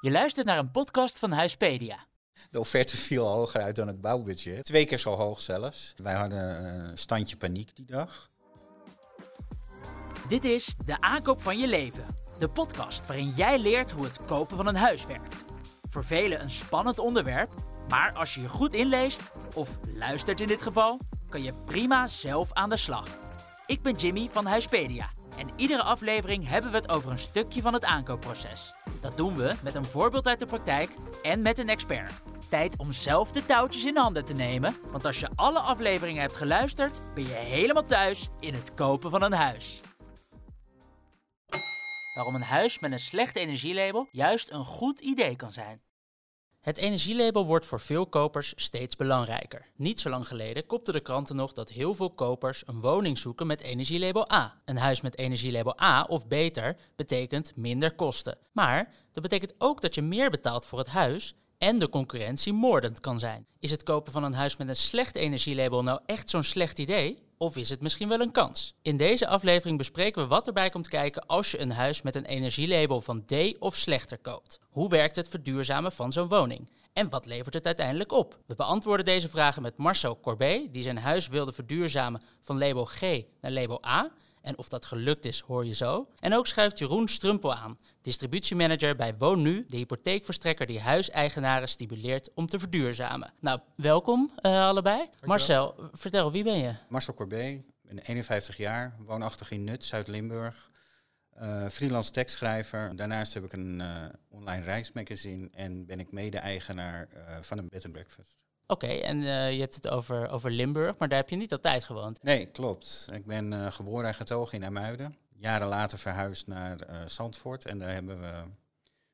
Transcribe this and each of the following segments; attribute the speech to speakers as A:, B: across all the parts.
A: Je luistert naar een podcast van Huispedia.
B: De offerte viel hoger uit dan het bouwbudget. Twee keer zo hoog zelfs. Wij hadden een standje paniek die dag.
A: Dit is De Aankoop van Je Leven. De podcast waarin jij leert hoe het kopen van een huis werkt. Voor velen een spannend onderwerp, maar als je je goed inleest, of luistert in dit geval, kan je prima zelf aan de slag. Ik ben Jimmy van Huispedia en iedere aflevering hebben we het over een stukje van het aankoopproces. Dat doen we met een voorbeeld uit de praktijk en met een expert. Tijd om zelf de touwtjes in handen te nemen, want als je alle afleveringen hebt geluisterd, ben je helemaal thuis in het kopen van een huis. Waarom een huis met een slecht energielabel juist een goed idee kan zijn. Het energielabel wordt voor veel kopers steeds belangrijker. Niet zo lang geleden kopten de kranten nog dat heel veel kopers een woning zoeken met energielabel A. Een huis met energielabel A of beter betekent minder kosten. Maar dat betekent ook dat je meer betaalt voor het huis en de concurrentie moordend kan zijn. Is het kopen van een huis met een slecht energielabel nou echt zo'n slecht idee? Of is het misschien wel een kans? In deze aflevering bespreken we wat erbij komt kijken als je een huis met een energielabel van D of slechter koopt. Hoe werkt het verduurzamen van zo'n woning? En wat levert het uiteindelijk op? We beantwoorden deze vragen met Marcel Corbet, die zijn huis wilde verduurzamen van label G naar label A. En of dat gelukt is, hoor je zo. En ook schuift Jeroen Strumpel aan, distributiemanager bij WoonNu, de hypotheekverstrekker die huiseigenaren stimuleert om te verduurzamen. Nou, welkom uh, allebei. Marcel, vertel, wie ben je?
B: Marcel Corbet, ben 51 jaar, woonachtig in Nut, Zuid-Limburg. Uh, freelance tekstschrijver. Daarnaast heb ik een uh, online reismagazine en ben ik mede-eigenaar van een bed and breakfast.
A: Oké, en uh, je hebt het over, over Limburg, maar daar heb je niet altijd gewoond.
B: Nee, klopt. Ik ben uh, geboren en getogen in Amuiden. Jaren later verhuisd naar uh, Zandvoort en daar hebben we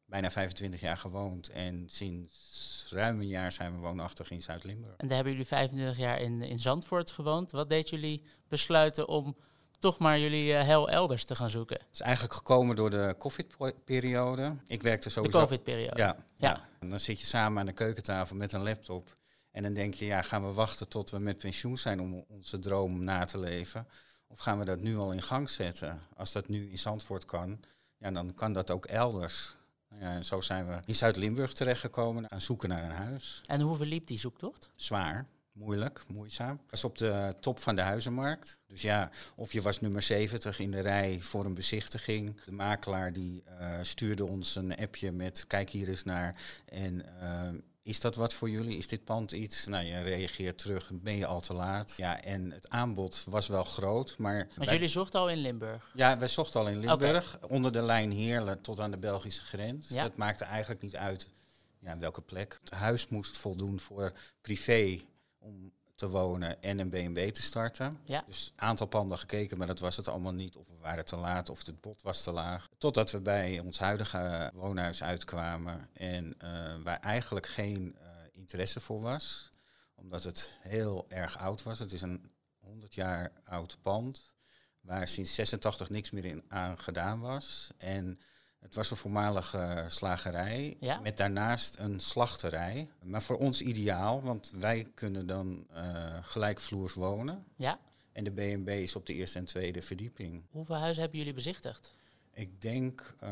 B: bijna 25 jaar gewoond. En sinds ruim een jaar zijn we woonachtig in Zuid-Limburg.
A: En daar hebben jullie 25 jaar in, in Zandvoort gewoond. Wat deed jullie besluiten om toch maar jullie heel elders te gaan zoeken? Het
B: is eigenlijk gekomen door de COVID-periode. Ik werkte sowieso...
A: De COVID-periode?
B: Ja, ja. ja. En dan zit je samen aan de keukentafel met een laptop... En dan denk je, ja, gaan we wachten tot we met pensioen zijn om onze droom na te leven? Of gaan we dat nu al in gang zetten? Als dat nu in Zandvoort kan, ja, dan kan dat ook elders. Nou ja, en zo zijn we in Zuid-Limburg terechtgekomen aan zoeken naar een huis.
A: En hoe verliep die zoektocht?
B: Zwaar, moeilijk, moeizaam. Ik was op de top van de huizenmarkt. Dus ja, of je was nummer 70 in de rij voor een bezichtiging. De makelaar die uh, stuurde ons een appje met kijk hier eens naar. En uh, is dat wat voor jullie? Is dit pand iets? Nou, je reageert terug, ben je al te laat? Ja, en het aanbod was wel groot, maar...
A: Maar jullie zochten al in Limburg?
B: Ja, wij zochten al in Limburg, onder de lijn Heerlen tot aan de Belgische grens. Ja. Dat maakte eigenlijk niet uit ja, welke plek. Het huis moest voldoen voor privé om te wonen en een BMW te starten. Ja. Dus aantal panden gekeken, maar dat was het allemaal niet. Of we waren te laat of het bod was te laag. Totdat we bij ons huidige woonhuis uitkwamen en uh, waar eigenlijk geen uh, interesse voor was. Omdat het heel erg oud was. Het is een 100 jaar oud pand waar sinds 86 niks meer in aan gedaan was. En het was een voormalige slagerij met daarnaast een slachterij. Maar voor ons ideaal, want wij kunnen dan uh, gelijkvloers wonen. Ja. En de B&B is op de eerste en tweede verdieping.
A: Hoeveel huizen hebben jullie bezichtigd?
B: Ik denk uh,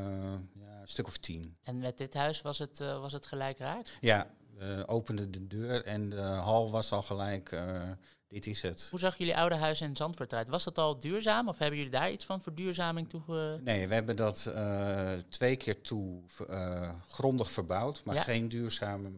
B: ja, een stuk of tien.
A: En met dit huis was het, uh, was het gelijk raak?
B: Ja, we openden de deur en de hal was al gelijk dit is het.
A: Hoe zag jullie oude huis in Zandvoort uit? Was dat al duurzaam of hebben jullie daar iets van verduurzaming toe?
B: Nee, we hebben dat uh, twee keer toe uh, grondig verbouwd, maar geen duurzame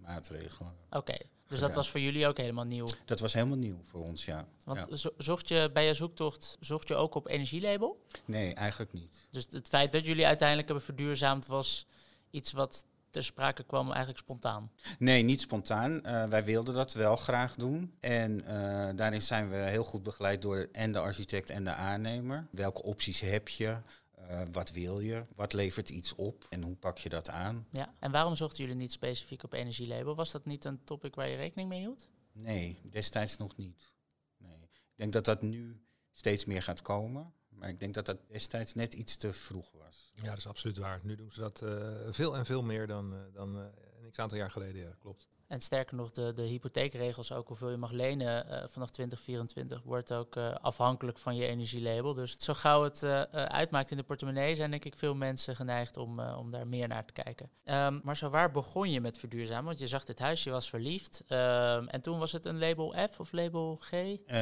B: maatregelen.
A: Oké, dus dat was voor jullie ook helemaal nieuw?
B: Dat was helemaal nieuw voor ons, ja.
A: Want
B: ja.
A: zocht je bij je zoektocht, zocht je ook op energielabel?
B: Nee, eigenlijk niet.
A: Dus het feit dat jullie uiteindelijk hebben verduurzaamd was iets wat ter sprake kwam eigenlijk spontaan?
B: Nee, niet spontaan. Uh, wij wilden dat wel graag doen. En uh, daarin zijn we heel goed begeleid door en de architect en de aannemer. Welke opties heb je? Uh, wat wil je? Wat levert iets op? En hoe pak je dat aan?
A: Ja, en waarom zochten jullie niet specifiek op energielabel? Was dat niet een topic waar je rekening mee hield?
B: Nee, destijds nog niet. Nee. Ik denk dat dat nu steeds meer gaat komen. Maar ik denk dat dat destijds net iets te vroeg was.
C: Ja, dat is absoluut waar. Nu doen ze dat uh, veel en veel meer dan, uh, dan uh, een x aantal jaar geleden, ja, klopt.
A: En sterker nog, de, de hypotheekregels, ook hoeveel je mag lenen uh, vanaf 2024, wordt ook uh, afhankelijk van je energielabel. Dus zo gauw het uh, uitmaakt in de portemonnee, zijn denk ik veel mensen geneigd om, om daar meer naar te kijken. Um, maar zo waar begon je met verduurzamen? Want je zag dit huis, je was verliefd. Um, en toen was het een label F of label G?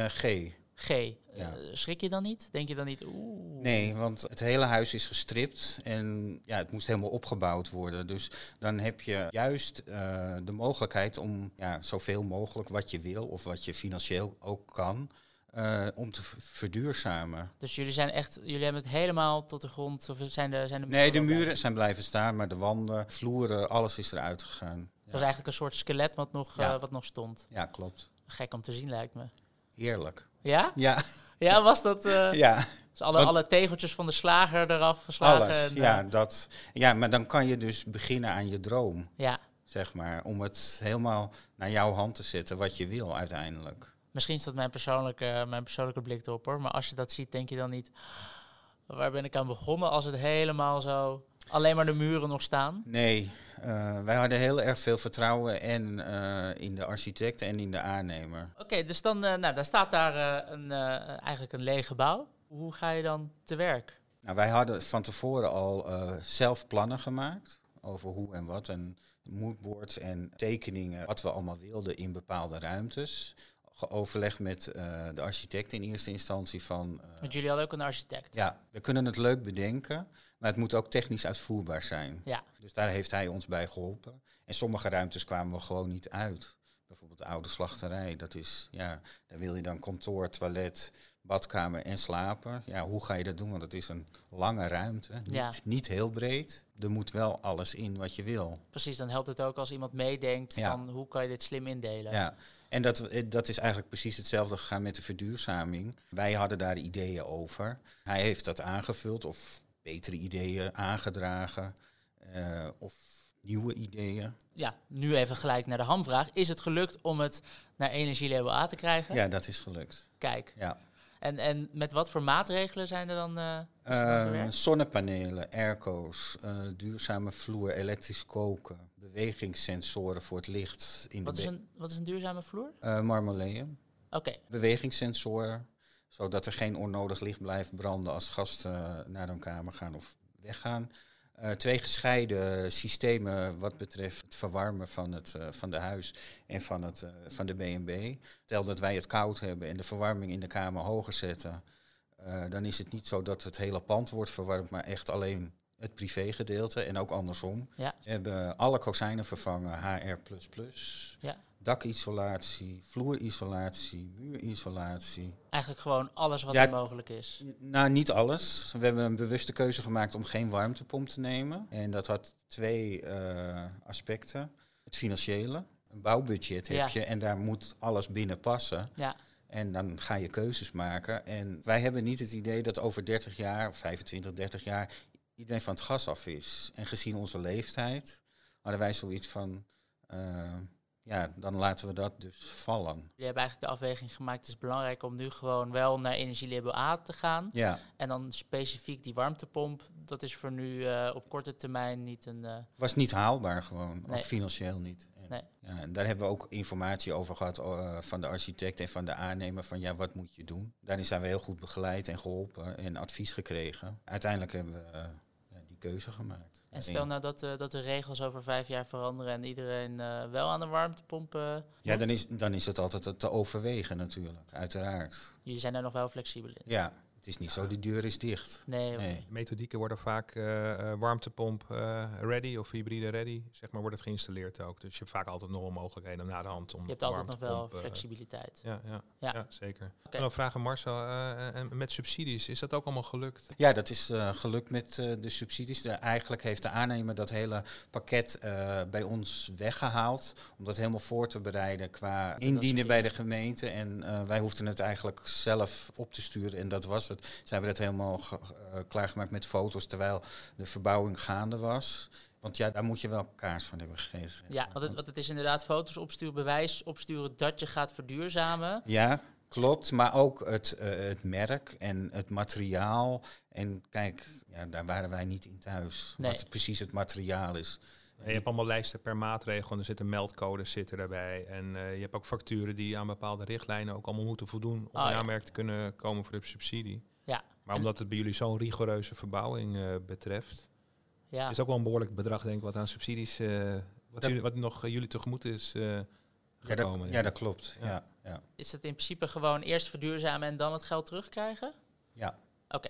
B: G.
A: G. Ja. Uh, schrik je dan niet? Denk je dan niet, oeh?
B: Nee, want het hele huis is gestript en ja, het moest helemaal opgebouwd worden. Dus dan heb je juist uh, de mogelijkheid om ja, zoveel mogelijk wat je wil of wat je financieel ook kan, uh, om te verduurzamen.
A: Dus jullie zijn echt, jullie hebben het helemaal tot de grond, of zijn de, zijn de
B: Nee, de muren zijn blijven staan, maar de wanden, vloeren, alles is eruit gegaan.
A: Het was eigenlijk een soort skelet wat nog, ja. wat nog stond.
B: Ja, klopt.
A: Gek om te zien lijkt me.
B: Heerlijk.
A: Ja?
B: Ja.
A: Ja, was dat... Uh,
B: ja.
A: Dus alle, alle tegeltjes van de slager eraf geslagen?
B: Alles,
A: en,
B: ja, dat, ja, maar dan kan je dus beginnen aan je droom.
A: Ja.
B: Zeg maar, om het helemaal naar jouw hand te zetten wat je wil uiteindelijk.
A: Misschien is dat mijn persoonlijke, mijn persoonlijke blik erop hoor. Maar als je dat ziet, denk je dan niet... Waar ben ik aan begonnen als het helemaal zo... Alleen maar de muren nog staan?
B: Nee, uh, wij hadden heel erg veel vertrouwen en uh, in de architect en in de aannemer.
A: Oké, okay, dus dan uh, nou, daar staat daar een, eigenlijk een leeg gebouw. Hoe ga je dan te werk?
B: Nou, wij hadden van tevoren al zelf plannen gemaakt over hoe en wat. En moodboards en tekeningen, wat we allemaal wilden in bepaalde ruimtes. Geoverlegd met de architect in eerste instantie van...
A: Want jullie hadden ook een architect?
B: Ja, we kunnen het leuk bedenken. Maar het moet ook technisch uitvoerbaar zijn.
A: Ja.
B: Dus daar heeft hij ons bij geholpen. En sommige ruimtes kwamen we gewoon niet uit. Bijvoorbeeld de oude slachterij. Dat is, ja, daar wil je dan kantoor, toilet, badkamer en slapen. Ja, hoe ga je dat doen? Want het is een lange ruimte. Niet,
A: ja.
B: niet heel breed. Er moet wel alles in wat je wil.
A: Precies, dan helpt het ook als iemand meedenkt ja. van hoe kan je dit slim indelen.
B: Ja. En dat, dat is eigenlijk precies hetzelfde gegaan met de verduurzaming. Wij hadden daar ideeën over. Hij heeft dat aangevuld of betere ideeën aangedragen uh, of nieuwe ideeën.
A: Ja, nu even gelijk naar de hamvraag. Is het gelukt om het naar energielabel A te krijgen?
B: Ja, dat is gelukt.
A: Kijk.
B: Ja.
A: En, en met wat voor maatregelen zijn er dan? Uh,
B: uh, zonnepanelen, airco's, duurzame vloer, elektrisch koken, bewegingssensoren voor het licht. In
A: wat,
B: de
A: is een, wat is een duurzame vloer?
B: marmoleum.
A: Oké. Okay.
B: Bewegingssensoren, zodat er geen onnodig licht blijft branden als gasten naar hun kamer gaan of weggaan. Uh, twee gescheiden systemen wat betreft het verwarmen van het uh, van de huis en van, het, van de B&B. Stel dat wij het koud hebben en de verwarming in de kamer hoger zetten, dan is het niet zo dat het hele pand wordt verwarmd, maar echt alleen het privégedeelte en ook andersom.
A: Ja.
B: We hebben alle kozijnen vervangen, HR++.
A: Ja
B: dakisolatie, vloerisolatie, muurisolatie.
A: Eigenlijk gewoon alles wat ja, er mogelijk is.
B: Nou, niet alles. We hebben een bewuste keuze gemaakt om geen warmtepomp te nemen. En dat had twee uh, aspecten. Het financiële. Een bouwbudget heb je en daar moet alles binnen passen.
A: Ja,
B: En dan ga je keuzes maken. En wij hebben niet het idee dat over 30 jaar, of 25, 30 jaar, iedereen van het gas af is. En gezien onze leeftijd hadden wij zoiets van, eh, ja, dan laten we dat dus vallen.
A: jullie hebben eigenlijk de afweging gemaakt. Het is belangrijk om nu gewoon wel naar energielabel A te gaan.
B: Ja,
A: En dan specifiek die warmtepomp. Dat is voor nu eh, op korte termijn niet een... eh,
B: was niet haalbaar gewoon,
A: Nee.
B: ook financieel niet. En,
A: Nee.
B: ja, en daar hebben we ook informatie over gehad eh, van de architect en van de aannemer van ja, wat moet je doen? Daarin zijn we heel goed begeleid en geholpen en advies gekregen. Uiteindelijk hebben we keuze gemaakt.
A: En stel nou dat, eh, dat de regels over vijf jaar veranderen en iedereen eh, wel aan de warmtepomp. eh,
B: Ja, dan is, dan is het altijd te- te overwegen natuurlijk, uiteraard.
A: Jullie zijn daar nog wel flexibel in.
B: Ja, het is niet zo, de deur is dicht.
A: Nee.
C: Methodieken worden vaak eh, eh, warmtepomp eh, ready of hybride ready, zeg maar, wordt het geïnstalleerd ook. Dus je hebt vaak altijd nog wel mogelijkheden na de hand om
A: Je hebt altijd nog wel flexibiliteit.
C: ja, ja,
A: Ja.
C: ja. zeker. En dan vragen Marcel, eh, en met subsidies, is dat ook allemaal gelukt?
B: Ja, dat is eh, gelukt met eh, de subsidies. De, eigenlijk heeft de aannemer dat hele pakket eh, bij ons weggehaald. Om dat helemaal voor te bereiden qua indienen bij de gemeente. En eh, wij hoefden het eigenlijk zelf op te sturen. En dat was het. Ze hebben het helemaal ge- eh, klaargemaakt met foto's terwijl de verbouwing gaande was. Want ja, daar moet je wel kaars van hebben gegeven.
A: Ja, want het, want het is inderdaad foto's opsturen, bewijs opsturen dat je gaat verduurzamen.
B: Ja, klopt. Maar ook het, eh, het merk en het materiaal. En kijk, ja, daar waren wij niet in thuis.
A: Nee.
B: Wat precies het materiaal is.
C: En je hebt allemaal lijsten per maatregel en er zitten meldcodes zitten daarbij. En uh, je hebt ook facturen die aan bepaalde richtlijnen ook allemaal moeten voldoen om oh, aanmerking te kunnen komen voor de subsidie. Ja. Maar omdat het bij jullie zo'n rigoureuze verbouwing uh, betreft, ja. is ook wel een behoorlijk bedrag denk ik wat aan subsidies, uh, wat, jullie, wat nog jullie tegemoet is gekomen.
B: Ja, dat, ja, dat klopt. Ja. Ja,
A: Is het in principe gewoon eerst verduurzamen en dan het geld terugkrijgen?
B: Ja.
A: Oké.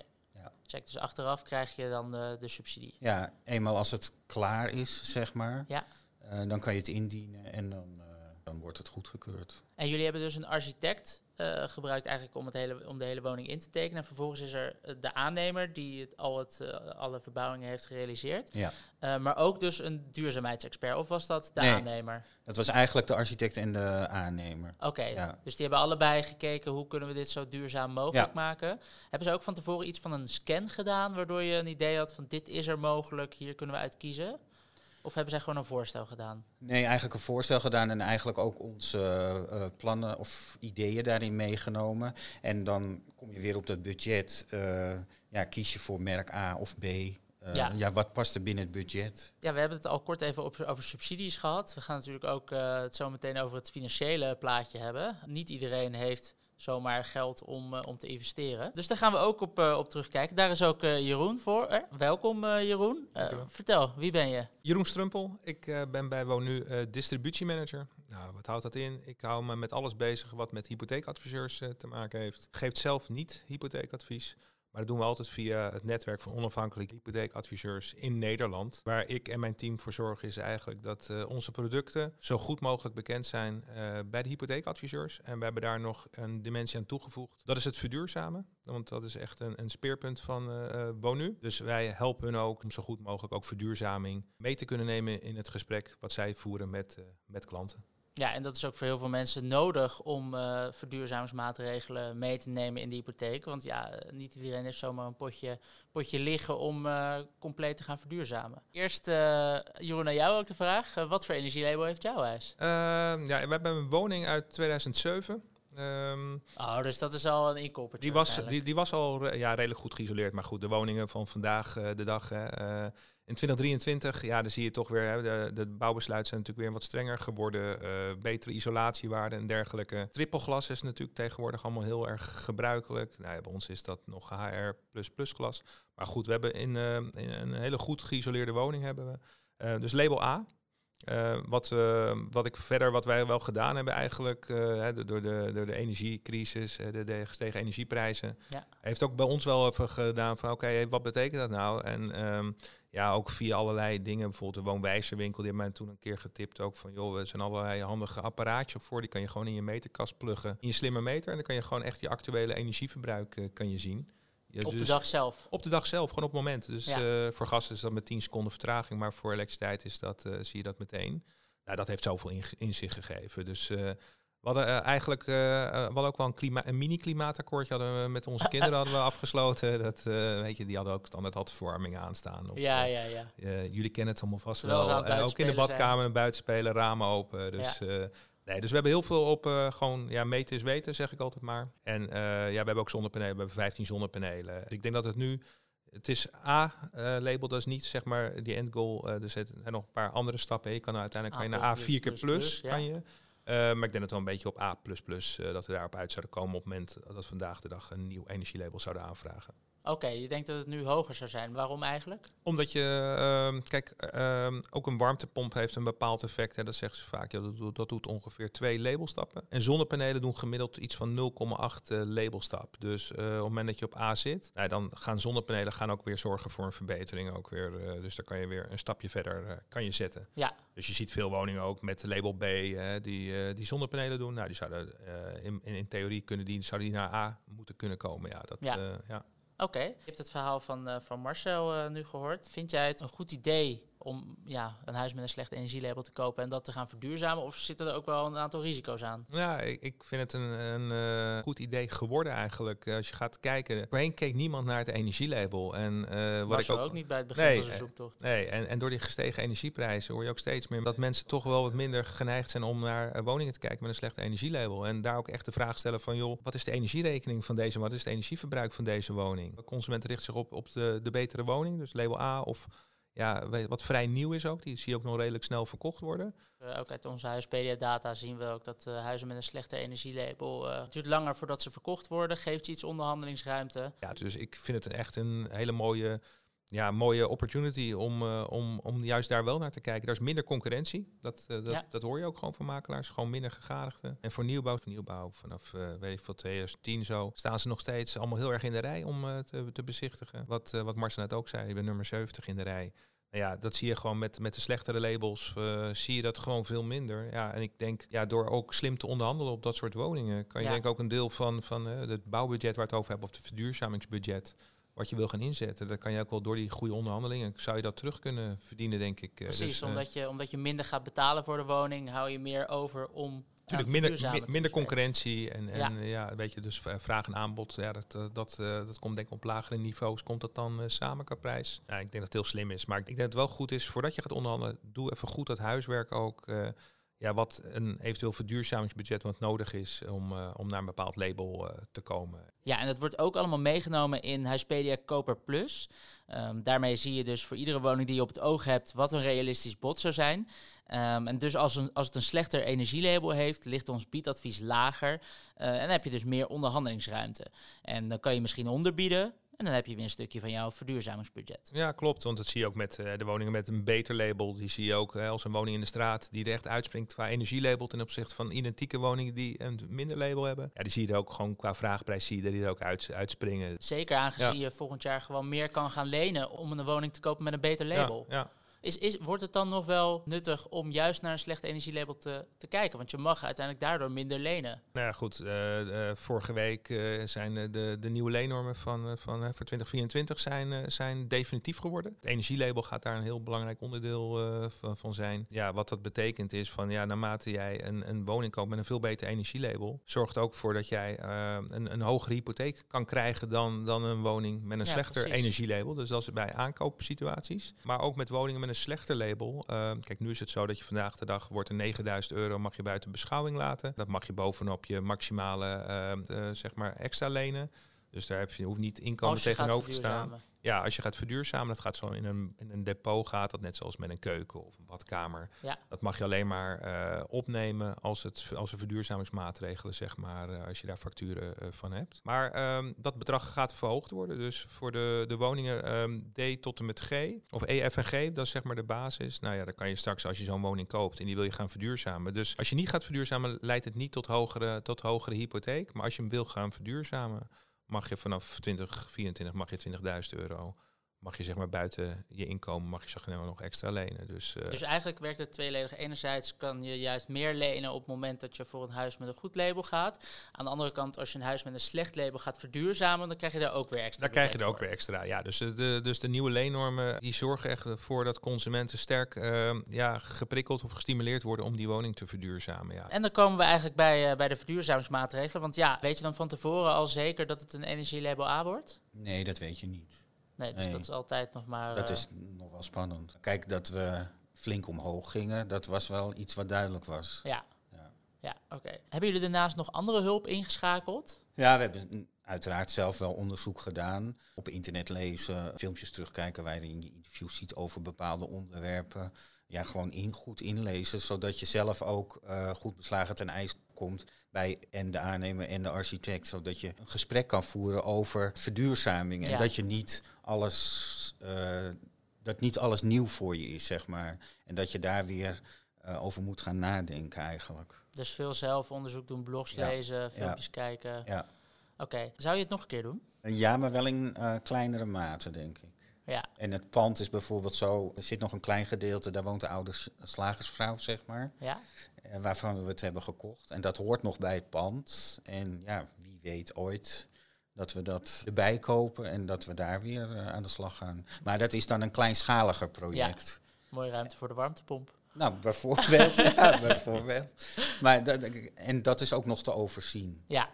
A: Check, dus achteraf krijg je dan de, de subsidie.
B: Ja, eenmaal als het klaar is, zeg maar, ja. Uh, dan kan je het indienen en dan, uh, dan wordt het goedgekeurd.
A: En jullie hebben dus een architect uh, gebruikt eigenlijk om, het hele, om de hele woning in te tekenen. En vervolgens is er eh, de aannemer die het, al het, uh, alle verbouwingen heeft gerealiseerd. Ja. Uh, maar ook dus een duurzaamheidsexpert. Of was dat de nee, aannemer?
B: Dat was eigenlijk de architect en de aannemer.
A: Oké, ja. dus die hebben allebei gekeken hoe kunnen we dit zo duurzaam mogelijk ja. maken. Hebben ze ook van tevoren iets van een scan gedaan, waardoor je een idee had van dit is er mogelijk, hier kunnen we uit kiezen? Of hebben zij gewoon een voorstel gedaan?
B: Nee, eigenlijk een voorstel gedaan en eigenlijk ook onze uh, plannen of ideeën daarin meegenomen. En dan kom je weer op dat budget. Uh, ja, kies je voor merk A of B. Ja. ja. wat past er binnen het budget?
A: Ja, we hebben het al kort even op, over subsidies gehad. We gaan natuurlijk ook het zo meteen over het financiële plaatje hebben. Niet iedereen heeft zomaar geld om, uh, om te investeren. Dus daar gaan we ook op, uh, op terugkijken. Daar is ook uh, Jeroen voor. welkom Jeroen. vertel, wie ben je?
C: Jeroen Strumpel. Ik ben bij Wonu distributiemanager. Nou, wat houdt dat in? Ik hou me met alles bezig wat met hypotheekadviseurs te maken heeft. Geeft zelf niet hypotheekadvies. Maar dat doen we altijd via het netwerk van onafhankelijke hypotheekadviseurs in Nederland. Waar ik en mijn team voor zorgen is eigenlijk dat uh, onze producten zo goed mogelijk bekend zijn uh, bij de hypotheekadviseurs. En we hebben daar nog een dimensie aan toegevoegd. Dat is het verduurzamen. Want dat is echt een, een speerpunt van uh, Wonu. Dus wij helpen hun ook om zo goed mogelijk ook verduurzaming mee te kunnen nemen in het gesprek wat zij voeren met, met klanten.
A: Ja, en dat is ook voor heel veel mensen nodig om uh, verduurzamingsmaatregelen mee te nemen in de hypotheek. Want ja, niet iedereen heeft zomaar een potje, potje liggen om uh, compleet te gaan verduurzamen. Eerst, uh, Jeroen, naar jou ook de vraag. wat voor energielabel heeft jouw huis?
C: Ehm, ja, we hebben een woning uit 2007. Um,
A: ehm, oh, dus dat is al een inkoppertje.
C: Die was, die, die was al ja, redelijk goed geïsoleerd. Maar goed, de woningen van vandaag de dag in 2023, ja, dan zie je toch weer, hè, de, de bouwbesluiten zijn natuurlijk weer wat strenger geworden. Uh, betere isolatiewaarden en dergelijke. Trippelglas is natuurlijk tegenwoordig allemaal heel erg gebruikelijk. Nou, bij ons is dat nog HR++ glas. Maar goed, we hebben in, uh, in een hele goed geïsoleerde woning hebben we. Uh, dus label A. Uh, wat, uh, wat ik verder, wat wij wel gedaan hebben eigenlijk, uh, door, de, door de energiecrisis, de, de gestegen energieprijzen, ja. heeft ook bij ons wel even gedaan van oké, okay, wat betekent dat nou? En um, ja, ook via allerlei dingen. Bijvoorbeeld de woonwijzerwinkel, die heeft mij toen een keer getipt ook van... joh, er zijn allerlei handige apparaatjes voor. Die kan je gewoon in je meterkast pluggen. In je slimme meter. En dan kan je gewoon echt je actuele energieverbruik kan je zien.
A: Op de dus dag zelf?
C: Op de dag zelf, gewoon op het moment. Dus uh, voor gas is dat met 10 seconden vertraging. Maar voor elektriciteit is dat, uh, zie je dat meteen. Nou, dat heeft zoveel in, inzicht gegeven. Dus we hadden eigenlijk we hadden ook wel een, klima een mini-klimaatakkoordje hadden we met onze kinderen hadden we afgesloten. Dat, weet je, die hadden ook standaard had verwarming aanstaan.
A: Op, ja, ja, ja.
C: jullie kennen het allemaal vast wel. ook in de badkamer en buiten spelen, ramen open. Dus, ja. Nee, dus we hebben heel veel op gewoon, ja, meten is weten, zeg ik altijd maar. En ja, we hebben ook zonnepanelen, we hebben 15 zonnepanelen. Dus ik denk dat het nu het is A-label, dat is niet zeg maar die end goal. er zitten nog een paar andere stappen. Je kan uiteindelijk kan je naar A4 keer plus, plus, kan je. Uh, maar ik denk dat we een beetje op A++, uh, dat we daarop uit zouden komen op het moment dat we vandaag de dag een nieuw energielabel zouden aanvragen.
A: Oké, je denkt dat het nu hoger zou zijn. Waarom eigenlijk?
C: Omdat je, uh, kijk, uh, ook een warmtepomp heeft een bepaald effect. Hè, dat zeggen ze vaak. Ja, dat, doet, dat doet ongeveer twee labelstappen. En zonnepanelen doen gemiddeld iets van 0,8 uh, labelstap. Dus uh, op het moment dat je op A zit, nou, dan gaan zonnepanelen gaan ook weer zorgen voor een verbetering. Ook weer, uh, dus dan kan je weer een stapje verder kan je zetten. Ja. Dus je ziet veel woningen ook met label B die, die zonnepanelen doen. Nou, die zouden in, in, in, theorie kunnen die, zouden die naar A moeten kunnen komen. Ja, dat, ja. ja.
A: Oké, je hebt het verhaal van, uh, van Marcel uh, nu gehoord. Vind jij het een goed idee om ja, een huis met een slecht energielabel te kopen en dat te gaan verduurzamen? Of zitten er ook wel een aantal risico's aan?
C: Ja, ik, ik vind het een, een uh, goed idee geworden eigenlijk. Als je gaat kijken, voorheen keek niemand naar het energielabel. En,
A: uh, wat ik ook, ook niet bij het begin nee, van de zoektocht.
C: Nee, en, en door die gestegen energieprijzen hoor je ook steeds meer dat mensen toch wel wat minder geneigd zijn om naar woningen te kijken met een slecht energielabel. En daar ook echt de vraag stellen van, joh, wat is de energierekening van deze, wat is het energieverbruik van deze woning? De consument richt zich op, op de, de betere woning, dus label A of ja, wat vrij nieuw is ook. Die zie je ook nog redelijk snel verkocht worden.
A: Uh, ook uit onze huispedia-data zien we ook dat uh, huizen met een slechte energielabel... Uh, het duurt langer voordat ze verkocht worden, geeft je iets onderhandelingsruimte.
C: Ja, dus ik vind het echt een hele mooie ja, mooie opportunity om, uh, om, om juist daar wel naar te kijken. Er is minder concurrentie. Dat, uh, dat, dat hoor je ook gewoon van makelaars. Gewoon minder gegadigden. En voor nieuwbouw, voor nieuwbouw vanaf uh, weet ik veel, 2010 zo, staan ze nog steeds allemaal heel erg in de rij om te, te bezichtigen. Wat, wat Marcel net ook zei, je bent nummer 70 in de rij. Nou ja, dat zie je gewoon met, met de slechtere labels, zie je dat gewoon veel minder. Ja, en ik denk, ja, door ook slim te onderhandelen op dat soort woningen, kan je denk ook een deel van, van het bouwbudget waar het over hebben, of het verduurzamingsbudget, wat je wil gaan inzetten. Dan kan je ook wel door die goede onderhandelingen, zou je dat terug kunnen verdienen, denk ik.
A: Eh, Precies, dus, omdat, je, omdat je minder gaat betalen voor de woning, hou je meer over om
C: Natuurlijk minder, minder concurrentie en, en ja. ja. weet je, dus vraag en aanbod, ja, dat, eh, dat, dat komt denk ik op lagere niveaus, komt dat dan samen qua prijs? Ja, ik denk dat het heel slim is, maar ik denk dat het wel goed is, voordat je gaat onderhandelen, doe even goed dat huiswerk ook ja, wat een eventueel verduurzamingsbudget wat nodig is om, uh, om naar een bepaald label uh, te komen.
A: Ja, en dat wordt ook allemaal meegenomen in Huispedia Koper Plus. Um, daarmee zie je dus voor iedere woning die je op het oog hebt wat een realistisch bod zou zijn. Um, en dus als, een, als het een slechter energielabel heeft, ligt ons biedadvies lager. Uh, en dan heb je dus meer onderhandelingsruimte. En dan kan je misschien onderbieden, en dan heb je weer een stukje van jouw verduurzamingsbudget.
C: Ja, klopt. Want dat zie je ook met uh, de woningen met een beter label. Die zie je ook uh, als een woning in de straat die er echt uitspringt qua energielabel ten opzichte van identieke woningen die een minder label hebben. Ja, die zie je er ook gewoon qua vraagprijs zie je er die er ook uit, uitspringen.
A: Zeker aangezien je volgend jaar gewoon meer kan gaan lenen om een woning te kopen met een beter label.
C: Ja, ja.
A: Is, is, wordt het dan nog wel nuttig om juist naar een slecht energielabel te, te kijken? Want je mag uiteindelijk daardoor minder lenen.
C: Nou ja, goed. Uh, vorige week uh, zijn de, de nieuwe leennormen van, van, voor 2024 zijn, zijn definitief geworden. Het energielabel gaat daar een heel belangrijk onderdeel van, van, zijn. Ja, wat dat betekent is van ja, naarmate jij een, een woning koopt met een veel beter energielabel, zorgt ook voor dat jij een, een hogere hypotheek kan krijgen dan, dan een woning met een slechter energielabel. Dus dat is bij aankoopsituaties. Maar ook met woningen met een slechter label. Ehm, kijk, nu is het zo dat je vandaag de dag wordt er 9000 euro mag je buiten beschouwing laten. Dat mag je bovenop je maximale ehm, eh, zeg maar extra lenen. Dus daar heb je, hoeft niet inkomen tegenover te staan. Ja, als je gaat verduurzamen, dat gaat zo in een, in een depot gaat dat net zoals met een keuken of een badkamer.
A: Ja.
C: Dat mag je alleen maar uh, opnemen als, het, als een verduurzamingsmaatregelen, zeg maar, uh, als je daar facturen uh, van hebt. Maar um, dat bedrag gaat verhoogd worden. Dus voor de, de woningen um, D tot en met G, of E, F en G, dat is zeg maar de basis. Nou ja, dan kan je straks, als je zo'n woning koopt en die wil je gaan verduurzamen. Dus als je niet gaat verduurzamen, leidt het niet tot hogere, tot hogere hypotheek. Maar als je hem wil gaan verduurzamen, mag je vanaf 2024 mag je 20.000 euro mag je zeg maar buiten je inkomen mag je zeg maar nog extra lenen. Dus,
A: uh, dus eigenlijk werkt het tweeledig. Enerzijds kan je juist meer lenen op het moment dat je voor een huis met een goed label gaat. Aan de andere kant, als je een huis met een slecht label gaat verduurzamen, dan krijg je daar ook weer extra.
C: Daar krijg je er ook weer extra. Ja, dus de, dus de nieuwe leennormen die zorgen echt ervoor dat consumenten sterk uh, ja, geprikkeld of gestimuleerd worden om die woning te verduurzamen. Ja.
A: En dan komen we eigenlijk bij, uh, bij de verduurzamingsmaatregelen. Want ja, weet je dan van tevoren al zeker dat het een energielabel A wordt?
B: Nee, dat weet je niet.
A: Nee, dus dat is altijd nog maar...
B: Dat is eh, nog wel spannend. Kijk, dat we flink omhoog gingen, dat was wel iets wat duidelijk was.
A: Ja, ja, ja oké. Hebben jullie daarnaast nog andere hulp ingeschakeld?
B: Ja, we hebben uiteraard zelf wel onderzoek gedaan. Op internet lezen, filmpjes terugkijken waarin je interviews ziet over bepaalde onderwerpen ja, gewoon in, goed inlezen, zodat je zelf ook uh, goed beslagen ten ijs komt bij en de aannemer en de architect, zodat je een gesprek kan voeren over verduurzaming en dat je niet alles, uh, dat niet alles nieuw voor je is, zeg maar, en dat je daar weer uh, over moet gaan nadenken eigenlijk.
A: Dus veel zelfonderzoek doen, blogs lezen, filmpjes kijken.
B: Ja.
A: Oké, zou je het nog een keer doen?
B: Ja, maar wel in kleinere mate, denk ik.
A: Ja.
B: En het pand is bijvoorbeeld zo, er zit nog een klein gedeelte, daar woont de oude slagersvrouw, zeg maar.
A: Ja.
B: Eh, waarvan we het hebben gekocht. En dat hoort nog bij het pand. En ja, wie weet ooit dat we dat erbij kopen en dat we daar weer uh, aan de slag gaan. Maar dat is dan een kleinschaliger project.
A: Ja. Mooie ruimte voor de warmtepomp.
B: Nou, bijvoorbeeld. ja, bijvoorbeeld. Maar dat, en dat is ook nog te overzien.
A: Ja,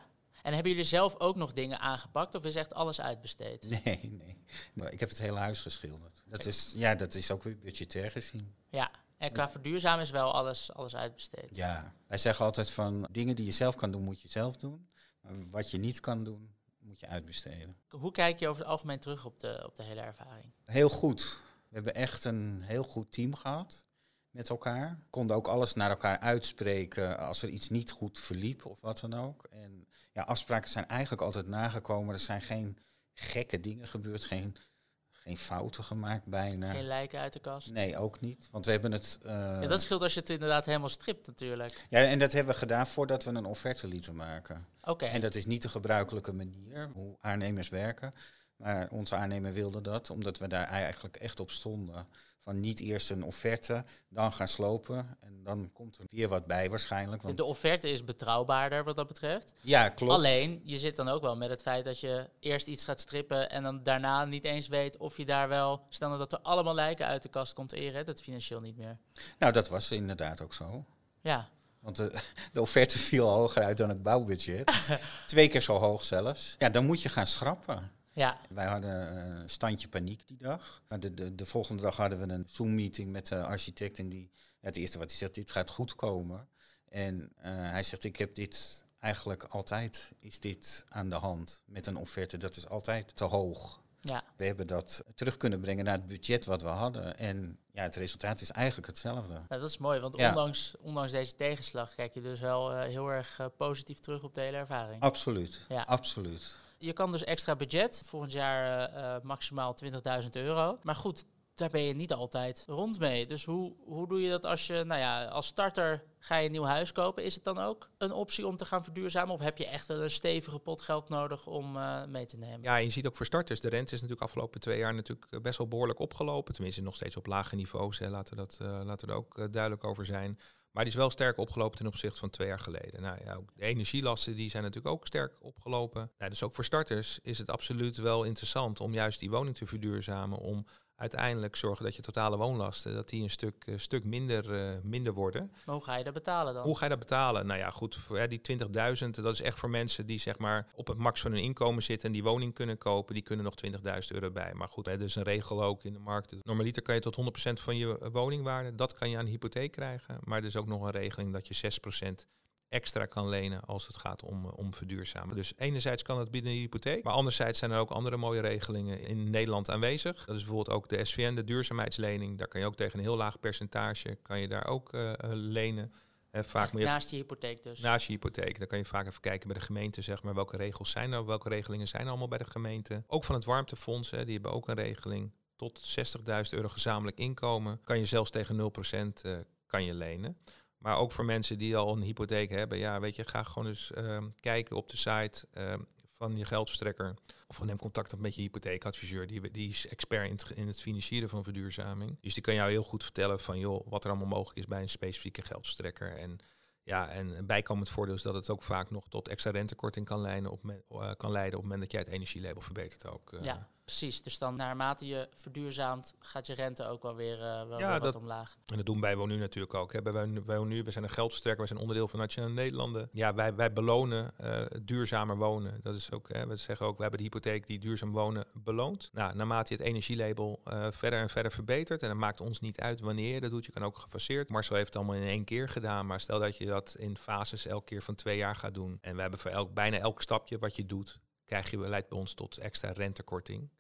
A: en hebben jullie zelf ook nog dingen aangepakt of is echt alles uitbesteed?
B: Nee, nee. Maar ik heb het hele huis geschilderd. Dat is, ja, dat is ook weer budgetair gezien.
A: Ja, en qua verduurzamen is wel alles, alles uitbesteed.
B: Ja, wij zeggen altijd van dingen die je zelf kan doen, moet je zelf doen. Maar wat je niet kan doen, moet je uitbesteden.
A: Hoe kijk je over het algemeen terug op de, op de hele ervaring?
B: Heel goed. We hebben echt een heel goed team gehad met elkaar. Konden ook alles naar elkaar uitspreken als er iets niet goed verliep of wat dan ook. En ja, afspraken zijn eigenlijk altijd nagekomen. Er zijn geen gekke dingen gebeurd, geen, geen fouten gemaakt bijna.
A: Geen lijken uit de kast?
B: Nee, ook niet. Want we hebben het... Uh,
A: ja, dat scheelt als je het inderdaad helemaal stript natuurlijk.
B: Ja, en dat hebben we gedaan voordat we een offerte lieten maken.
A: Oké.
B: En dat is niet de gebruikelijke manier hoe aannemers werken. Maar onze aannemer wilde dat, omdat we daar eigenlijk echt op stonden. Van niet eerst een offerte, dan gaan slopen. En dan komt er weer wat bij waarschijnlijk.
A: Want de offerte is betrouwbaarder wat dat betreft.
B: Ja, klopt.
A: Alleen, je zit dan ook wel met het feit dat je eerst iets gaat strippen en dan daarna niet eens weet of je daar wel... Stel nou dat er allemaal lijken uit de kast komt en je redt het financieel niet meer.
B: Nou, dat was inderdaad ook zo.
A: Ja.
B: Want de, de offerte viel hoger uit dan het bouwbudget. Twee keer zo hoog zelfs. Ja, dan moet je gaan schrappen.
A: Ja.
B: Wij hadden een standje paniek die dag. Maar de, de, de volgende dag hadden we een Zoom-meeting met de architect. En die, het eerste wat hij zegt, dit gaat goed komen. En uh, hij zegt, ik heb dit eigenlijk altijd, is dit aan de hand met een offerte. Dat is altijd te hoog.
A: Ja.
B: We hebben dat terug kunnen brengen naar het budget wat we hadden. En ja, het resultaat is eigenlijk hetzelfde.
A: Nou, dat is mooi, want ja. ondanks, ondanks deze tegenslag kijk je dus wel uh, heel erg uh, positief terug op de hele ervaring.
B: Absoluut, ja. absoluut.
A: Je kan dus extra budget, volgend jaar uh, maximaal 20.000 euro. Maar goed, daar ben je niet altijd rond mee. Dus hoe, hoe doe je dat als je, nou ja, als starter ga je een nieuw huis kopen? Is het dan ook een optie om te gaan verduurzamen? Of heb je echt wel een stevige pot geld nodig om uh, mee te nemen?
C: Ja, je ziet ook voor starters, de rente is natuurlijk afgelopen twee jaar natuurlijk best wel behoorlijk opgelopen. Tenminste, nog steeds op lage niveaus. Laten, we dat, laten we er ook duidelijk over zijn. Maar die is wel sterk opgelopen ten opzichte van twee jaar geleden. Nou ja, ook de energielasten die zijn natuurlijk ook sterk opgelopen. Nou, dus ook voor starters is het absoluut wel interessant om juist die woning te verduurzamen. Om uiteindelijk zorgen dat je totale woonlasten dat die een stuk, uh, stuk minder, uh, minder worden.
A: Maar hoe ga je dat betalen dan?
C: Hoe ga je dat betalen? Nou ja, goed, voor, hè, die 20.000, dat is echt voor mensen die zeg maar op het max van hun inkomen zitten en die woning kunnen kopen, die kunnen nog 20.000 euro bij. Maar goed, hè, er is een regel ook in de markt. Normaliter kan je tot 100% van je woningwaarde, dat kan je aan de hypotheek krijgen. Maar er is ook nog een regeling dat je 6% extra kan lenen als het gaat om, om verduurzamen. Dus enerzijds kan het binnen de hypotheek, maar anderzijds zijn er ook andere mooie regelingen in Nederland aanwezig. Dat is bijvoorbeeld ook de SVN, de duurzaamheidslening. Daar kan je ook tegen een heel laag percentage, kan je daar ook uh, lenen.
A: Uh, vaak je naast je hypotheek dus?
C: Naast je hypotheek. Dan kan je vaak even kijken bij de gemeente, zeg maar, welke regels zijn er, welke regelingen zijn er allemaal bij de gemeente. Ook van het warmtefonds, hè, die hebben ook een regeling. Tot 60.000 euro gezamenlijk inkomen kan je zelfs tegen 0% uh, kan je lenen. Maar ook voor mensen die al een hypotheek hebben. Ja, weet je, ga gewoon eens uh, kijken op de site uh, van je geldverstrekker. Of neem contact op met je hypotheekadviseur. Die, die is expert in het, in het, financieren van verduurzaming. Dus die kan jou heel goed vertellen van joh, wat er allemaal mogelijk is bij een specifieke geldverstrekker. En ja, en een bijkomend voordeel is dat het ook vaak nog tot extra rentekorting kan leiden op, uh, kan leiden op het moment dat jij het energielabel verbetert ook. Uh.
A: Ja, precies. Dus dan naarmate je verduurzaamt, gaat je rente ook wel weer, uh, wel, ja, dat, omlaag.
C: En dat doen wij Wonu natuurlijk ook. Hè. Bij Wonu, we zijn een geldverstrekker, we zijn onderdeel van Nationale Nederlanden. Ja, wij, wij belonen duurzamer wonen. Dat is ook, hè, we zeggen ook, we hebben de hypotheek die duurzaam wonen beloont. Nou, naarmate je het energielabel verder en verder verbetert, en dat maakt ons niet uit wanneer je dat doet, je kan ook gefaseerd. Marcel heeft het allemaal in één keer gedaan, maar stel dat je dat in fases elke keer van twee jaar gaat doen. En we hebben voor elk, bijna elk stapje wat je doet, krijg je, leidt bij ons tot extra rentekorting.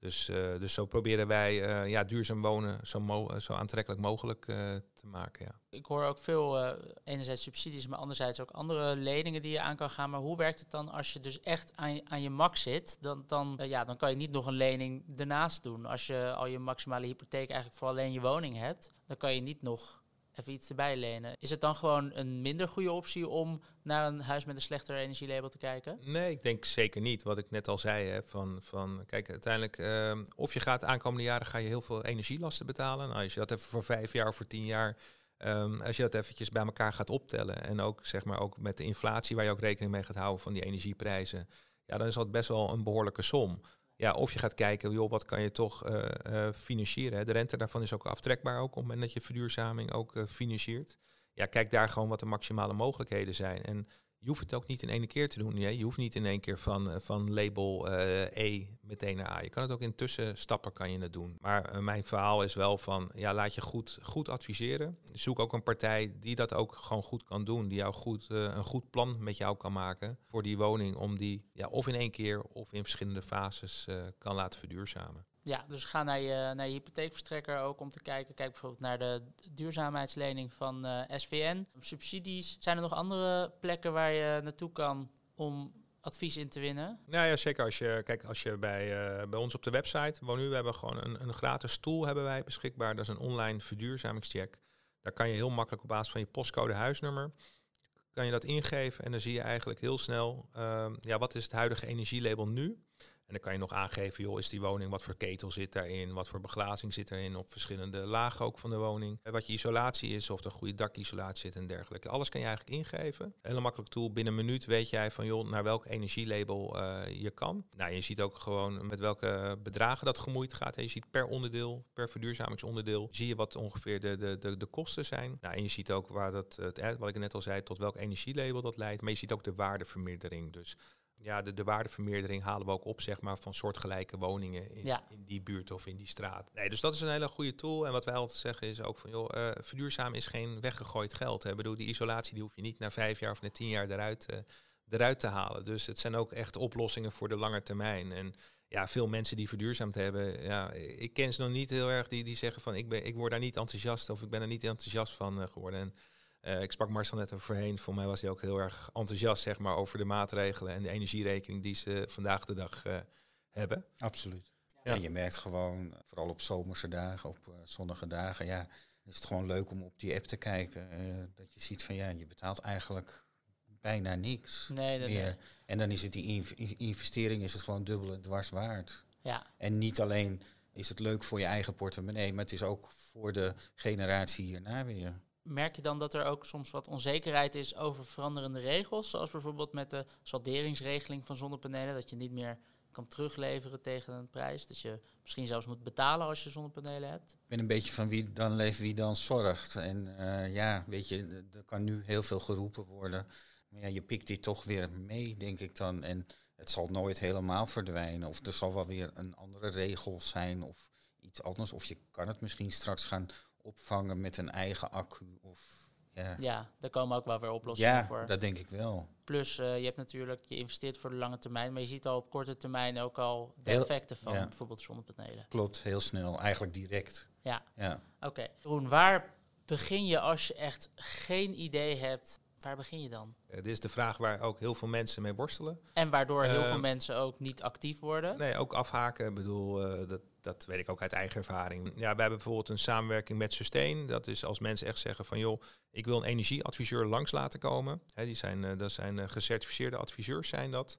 C: Dus, uh, dus zo proberen wij uh, ja, duurzaam wonen zo, zo aantrekkelijk mogelijk uh, te maken. Ja.
A: Ik hoor ook veel, enerzijds subsidies, maar anderzijds ook andere leningen die je aan kan gaan. Maar hoe werkt het dan als je dus echt aan je, aan je max zit? Dan, dan, ja, dan kan je niet nog een lening ernaast doen. Als je al je maximale hypotheek eigenlijk voor alleen je woning hebt, dan kan je niet nog even iets erbij lenen. Is het dan gewoon een minder goede optie om naar een huis met een slechter energielabel te kijken?
C: Nee, ik denk zeker niet. Wat ik net al zei, hè, van, van kijk, uiteindelijk, uh, of je gaat de aankomende jaren ga je heel veel energielasten betalen. Nou, als je dat even voor vijf jaar of voor tien jaar, um, als je dat eventjes bij elkaar gaat optellen en ook zeg maar ook met de inflatie waar je ook rekening mee gaat houden van die energieprijzen, ja, dan is dat best wel een behoorlijke som. Ja, of je gaat kijken, joh, wat kan je toch uh, financieren. Hè? De rente daarvan is ook aftrekbaar ook op het moment dat je verduurzaming ook uh, financiert. Ja, kijk daar gewoon wat de maximale mogelijkheden zijn. En je hoeft het ook niet in één keer te doen. Je hoeft niet in één keer van, van label E meteen naar A. Je kan het ook in tussenstappen kan je het doen. Maar mijn verhaal is wel van, ja, laat je goed, goed adviseren. Zoek ook een partij die dat ook gewoon goed kan doen. Die jou goed, een goed plan met jou kan maken voor die woning. Om die ja, of in één keer of in verschillende fases kan laten verduurzamen.
A: Ja, dus ga naar je, naar je hypotheekverstrekker ook om te kijken. Kijk bijvoorbeeld naar de duurzaamheidslening van SVN. Subsidies. Zijn er nog andere plekken waar je naartoe kan om advies in te winnen?
C: Nou ja, zeker. Als je, kijk, als je bij, uh, bij ons op de website woont we hebben gewoon een, een gratis tool hebben wij beschikbaar. Dat is een online verduurzamingscheck. Daar kan je heel makkelijk op basis van je postcode huisnummer, kan je dat ingeven en dan zie je eigenlijk heel snel, uh, ja, wat is het huidige energielabel nu? En dan kan je nog aangeven, joh, is die woning, wat voor ketel zit daarin, wat voor beglazing zit erin op verschillende lagen ook van de woning. Wat je isolatie is, of er goede dakisolatie zit en dergelijke. Alles kan je eigenlijk ingeven. Hele makkelijk tool. Binnen een minuut weet jij van, joh, naar welk energielabel uh, je kan. Nou, je ziet ook gewoon met welke bedragen dat gemoeid gaat. En je ziet per onderdeel, per verduurzamingsonderdeel, zie je wat ongeveer de, de, de, de kosten zijn. Nou, en je ziet ook waar dat, het, wat ik net al zei, tot welk energielabel dat leidt. Maar je ziet ook de waardevermeerdering. Dus ja, de, de waardevermeerdering halen we ook op zeg maar, van soortgelijke woningen in, in die buurt of in die straat. Nee, dus dat is een hele goede tool. En wat wij altijd zeggen is ook van, joh, uh, verduurzamen is geen weggegooid geld. Hè. Ik bedoel, die isolatie die hoef je niet na vijf jaar of na tien jaar eruit, uh, eruit te halen. Dus het zijn ook echt oplossingen voor de lange termijn. En ja, veel mensen die verduurzaamd hebben, ja, ik ken ze nog niet heel erg, die, die zeggen van, ik, ben, ik word daar niet enthousiast of ik ben er niet enthousiast van uh, geworden. En, uh, ik sprak Marcel net overheen. Voor mij was hij ook heel erg enthousiast zeg maar, over de maatregelen en de energierekening die ze vandaag de dag uh, hebben.
B: Absoluut. Ja. En je merkt gewoon, vooral op zomerse dagen, op uh, zonnige dagen, ja, is het gewoon leuk om op die app te kijken. dat je ziet van ja, je betaalt eigenlijk bijna niks nee, meer. Nee. En dan is het die investering is het gewoon dubbele dwars waard. Ja. En niet alleen is het leuk voor je eigen portemonnee, maar het is ook voor de generatie hierna weer
A: merk je dan dat er ook soms wat onzekerheid is over veranderende regels? Zoals bijvoorbeeld met de salderingsregeling van zonnepanelen, dat je niet meer kan terugleveren tegen een prijs. Dat je misschien zelfs moet betalen als je zonnepanelen hebt.
B: Ik ben een beetje van wie dan leeft, wie dan zorgt. En uh, ja, weet je, er kan nu heel veel geroepen worden. Maar ja, je pikt dit toch weer mee, denk ik dan. En het zal nooit helemaal verdwijnen. Of er zal wel weer een andere regel zijn of iets anders. Of je kan het misschien straks gaan opvangen met een eigen accu. Of,
A: ja. ja, daar komen ook wel weer oplossingen
B: ja,
A: voor.
B: dat denk ik wel.
A: Plus, uh, je hebt natuurlijk, je investeert voor de lange termijn, maar je ziet al op korte termijn ook al de effecten van bijvoorbeeld zonnepanelen.
B: Klopt, heel snel, eigenlijk direct.
A: Ja, ja. oké. Okay. Roen, waar begin je als je echt geen idee hebt Waar begin je dan?
C: Uh, dit is de vraag waar ook heel veel mensen mee worstelen.
A: En waardoor heel veel ehm, mensen ook niet actief worden.
C: Nee, ook afhaken. Ik bedoel, uh, dat, dat weet ik ook uit eigen ervaring. Ja, wij hebben bijvoorbeeld een samenwerking met Sustain. Dat is als mensen echt zeggen van joh, ik wil een energieadviseur langs laten komen. He, die zijn, uh, dat zijn gecertificeerde adviseurs zijn dat.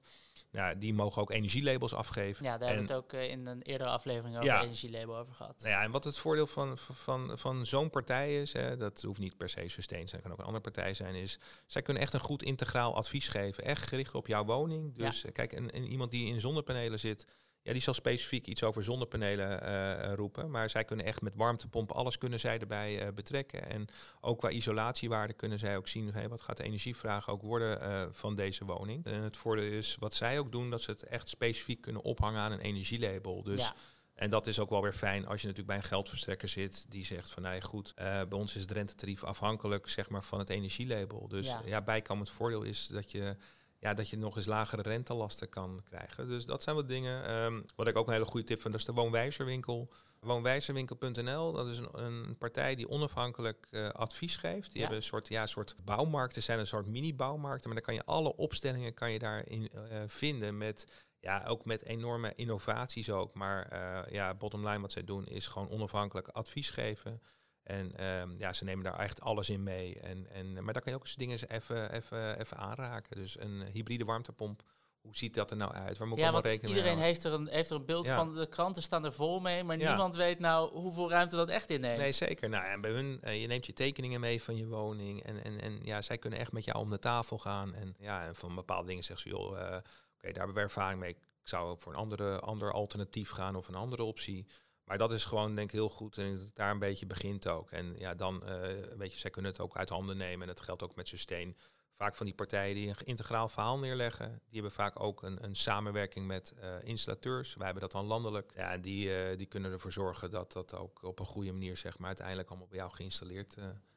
C: Ja, die mogen ook energielabels afgeven.
A: Ja, daar hebben we het ook in een eerdere aflevering over ja, energielabel over gehad.
C: Nou ja, en wat het voordeel van, van, van zo'n partij is, hè, dat hoeft niet per se Sustain zijn, kan ook een andere partij zijn, is zij kunnen echt een goed integraal advies geven. Echt gericht op jouw woning. Dus kijk, een, iemand die in zonnepanelen zit, ja, die zal specifiek iets over zonnepanelen uh, roepen. Maar zij kunnen echt met warmtepompen, alles kunnen zij erbij uh, betrekken. En ook qua isolatiewaarde kunnen zij ook zien, hey, wat gaat de energievraag ook worden uh, van deze woning. En het voordeel is, wat zij ook doen, dat ze het echt specifiek kunnen ophangen aan een energielabel. Dus... Ja. En dat is ook wel weer fijn als je natuurlijk bij een geldverstrekker zit die zegt van nou ja, goed, uh, bij ons is het rentetarief afhankelijk zeg maar, van het energielabel. Dus ja, ja bijkomend voordeel is dat je ja, dat je nog eens lagere rentelasten kan krijgen. Dus dat zijn wat dingen. Um, wat ik ook een hele goede tip vind, dat is de woonwijzerwinkel. Woonwijzerwinkel.nl, dat is een, een, partij die onafhankelijk uh, advies geeft. Die hebben een soort, ja, soort bouwmarkten, zijn een soort mini-bouwmarkten. Maar dan kan je alle opstellingen kan je daarin uh, vinden met ja, ook met enorme innovaties ook. Maar uh, ja, bottom line wat zij doen is gewoon onafhankelijk advies geven. En um, ja, ze nemen daar echt alles in mee. En, en, maar daar kan je ook eens dingen even, even, even aanraken. Dus een hybride warmtepomp, hoe ziet dat er nou uit? Waar moet
A: ja, want rekening iedereen heeft er, een, heeft er een beeld van. De kranten staan er vol mee, maar niemand weet nou hoeveel ruimte dat echt inneemt.
C: Nee, zeker. Nou, en bij hun, uh, je neemt je tekeningen mee van je woning. En, en, en ja, zij kunnen echt met jou om de tafel gaan. En ja, en van bepaalde dingen zeggen ze, joh, uh, oké, okay, daar hebben we ervaring mee. Ik zou voor een andere, ander alternatief gaan of een andere optie. Maar dat is gewoon denk ik heel goed en dat het daar een beetje begint ook. En ja, dan uh, weet je, zij kunnen het ook uit handen nemen. En dat geldt ook met Sustain. Vaak van die partijen die een integraal verhaal neerleggen, die hebben vaak ook een, een samenwerking met uh, installateurs. Wij hebben dat dan landelijk. Ja, die, uh, die kunnen ervoor zorgen dat dat ook op een goede manier, zeg maar, uiteindelijk allemaal bij jou geïnstalleerd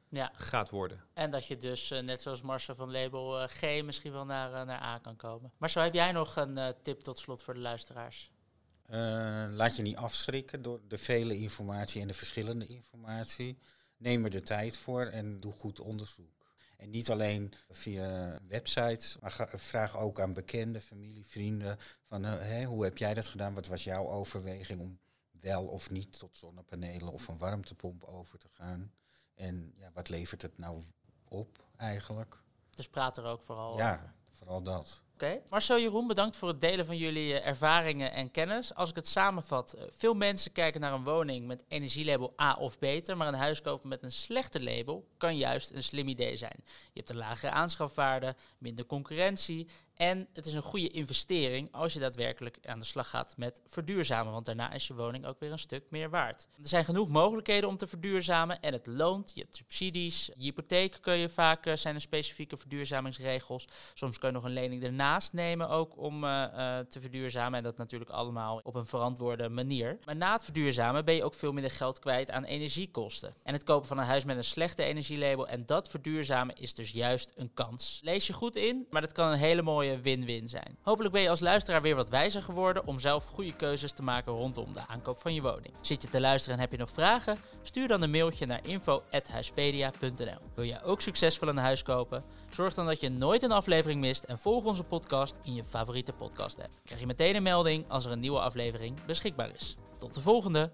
C: ja. gaat worden.
A: En dat je dus, net zoals Marcel van label G, misschien wel naar, naar A kan komen. Maar zo heb jij nog een tip tot slot voor de luisteraars?
B: Laat je niet afschrikken door de vele informatie en de verschillende informatie. Neem er de tijd voor en doe goed onderzoek. En niet alleen via websites, maar vraag ook aan bekenden, familie, vrienden. Van uh, hoe heb jij dat gedaan? Wat was jouw overweging om wel of niet tot zonnepanelen of een warmtepomp over te gaan? En ja, wat levert het nou op eigenlijk?
A: Dus praat er ook vooral
B: ja,
A: over.
B: vooral dat.
A: Marcel Jeroen, bedankt voor het delen van jullie eh, ervaringen en kennis. Als ik het samenvat, uh, veel mensen kijken naar een woning met energielabel A of beter, maar een huis kopen met een slechte label kan juist een slim idee zijn. Je hebt een lagere aanschafwaarde, minder concurrentie en het is een goede investering als je daadwerkelijk aan de slag gaat met verduurzamen. Want daarna is je woning ook weer een stuk meer waard. Er zijn genoeg mogelijkheden om te verduurzamen en het loont. Je hebt subsidies. Je hypotheek kun je vaak, uh, zijn er specifieke verduurzamingsregels. Soms kun je nog een lening ernaast nemen ook om uh, uh, te verduurzamen. En dat natuurlijk allemaal op een verantwoorde manier. Maar na het verduurzamen ben je ook veel minder geld kwijt aan energiekosten. En het kopen van een huis met een slechte energielabel en dat verduurzamen is dus juist een kans. Lees je goed in, maar dat kan een hele win-win zijn. Hopelijk ben je als luisteraar weer wat wijzer geworden om zelf goede keuzes te maken rondom de aankoop van je woning. Zit je te luisteren en heb je nog vragen? Stuur dan een mailtje naar info.huispedia.nl. Wil jij ook succesvol een huis kopen? Zorg dan dat je nooit een aflevering mist en volg onze podcast in je favoriete podcast app. Krijg je meteen een melding als er een nieuwe aflevering beschikbaar is. Tot de volgende!